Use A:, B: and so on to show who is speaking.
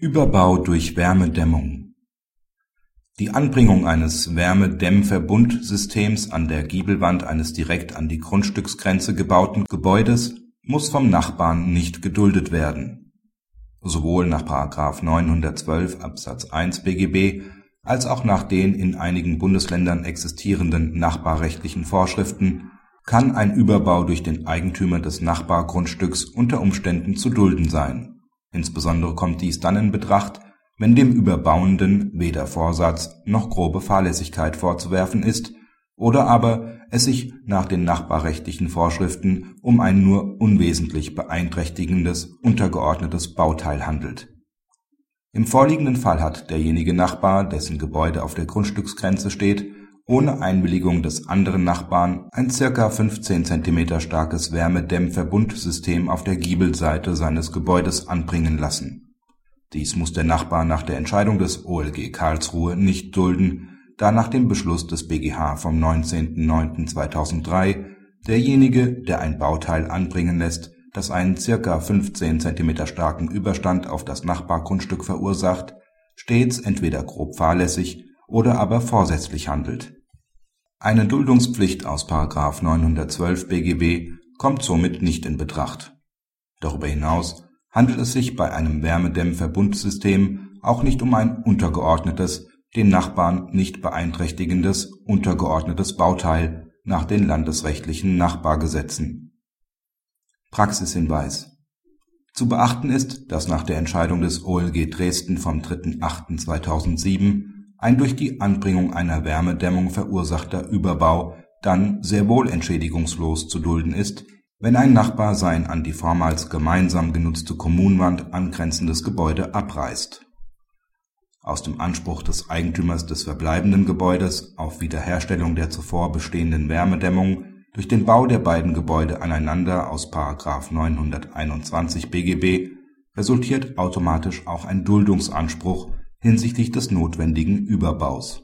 A: Überbau durch Wärmedämmung Die Anbringung eines Wärmedämmverbundsystems an der Giebelwand eines direkt an die Grundstücksgrenze gebauten Gebäudes muss vom Nachbarn nicht geduldet werden. Sowohl nach § 912 Absatz 1 BGB als auch nach den in einigen Bundesländern existierenden nachbarrechtlichen Vorschriften kann ein Überbau durch den Eigentümer des Nachbargrundstücks unter Umständen zu dulden sein Insbesondere kommt dies dann in Betracht, wenn dem Überbauenden weder Vorsatz noch grobe Fahrlässigkeit vorzuwerfen ist oder aber es sich nach den nachbarrechtlichen Vorschriften um ein nur unwesentlich beeinträchtigendes untergeordnetes Bauteil handelt. Im vorliegenden Fall hat derjenige Nachbar, dessen Gebäude auf der Grundstücksgrenze steht, ohne Einwilligung des anderen Nachbarn ein circa 15 cm starkes Wärmedämmverbundsystem auf der Giebelseite seines Gebäudes anbringen lassen. Dies muss der Nachbar nach der Entscheidung des OLG Karlsruhe nicht dulden, da nach dem Beschluss des BGH vom 19.09.2003 derjenige, der ein Bauteil anbringen lässt, das einen circa 15 cm starken Überstand auf das Nachbargrundstück verursacht, stets entweder grob fahrlässig oder aber vorsätzlich handelt eine Duldungspflicht aus § 912 BGB kommt somit nicht in Betracht. Darüber hinaus handelt es sich bei einem Wärmedämmverbundsystem auch nicht um ein untergeordnetes, den Nachbarn nicht beeinträchtigendes untergeordnetes Bauteil nach den landesrechtlichen Nachbargesetzen. Praxishinweis Zu beachten ist, dass nach der Entscheidung des OLG Dresden vom 3.8.2007 ein durch die Anbringung einer Wärmedämmung verursachter Überbau dann sehr wohl entschädigungslos zu dulden ist, wenn ein Nachbar sein an die vormals gemeinsam genutzte Kommunwand angrenzendes Gebäude abreißt. Aus dem Anspruch des Eigentümers des verbleibenden Gebäudes auf Wiederherstellung der zuvor bestehenden Wärmedämmung durch den Bau der beiden Gebäude aneinander aus § 921 BGB resultiert automatisch auch ein Duldungsanspruch hinsichtlich des notwendigen Überbaus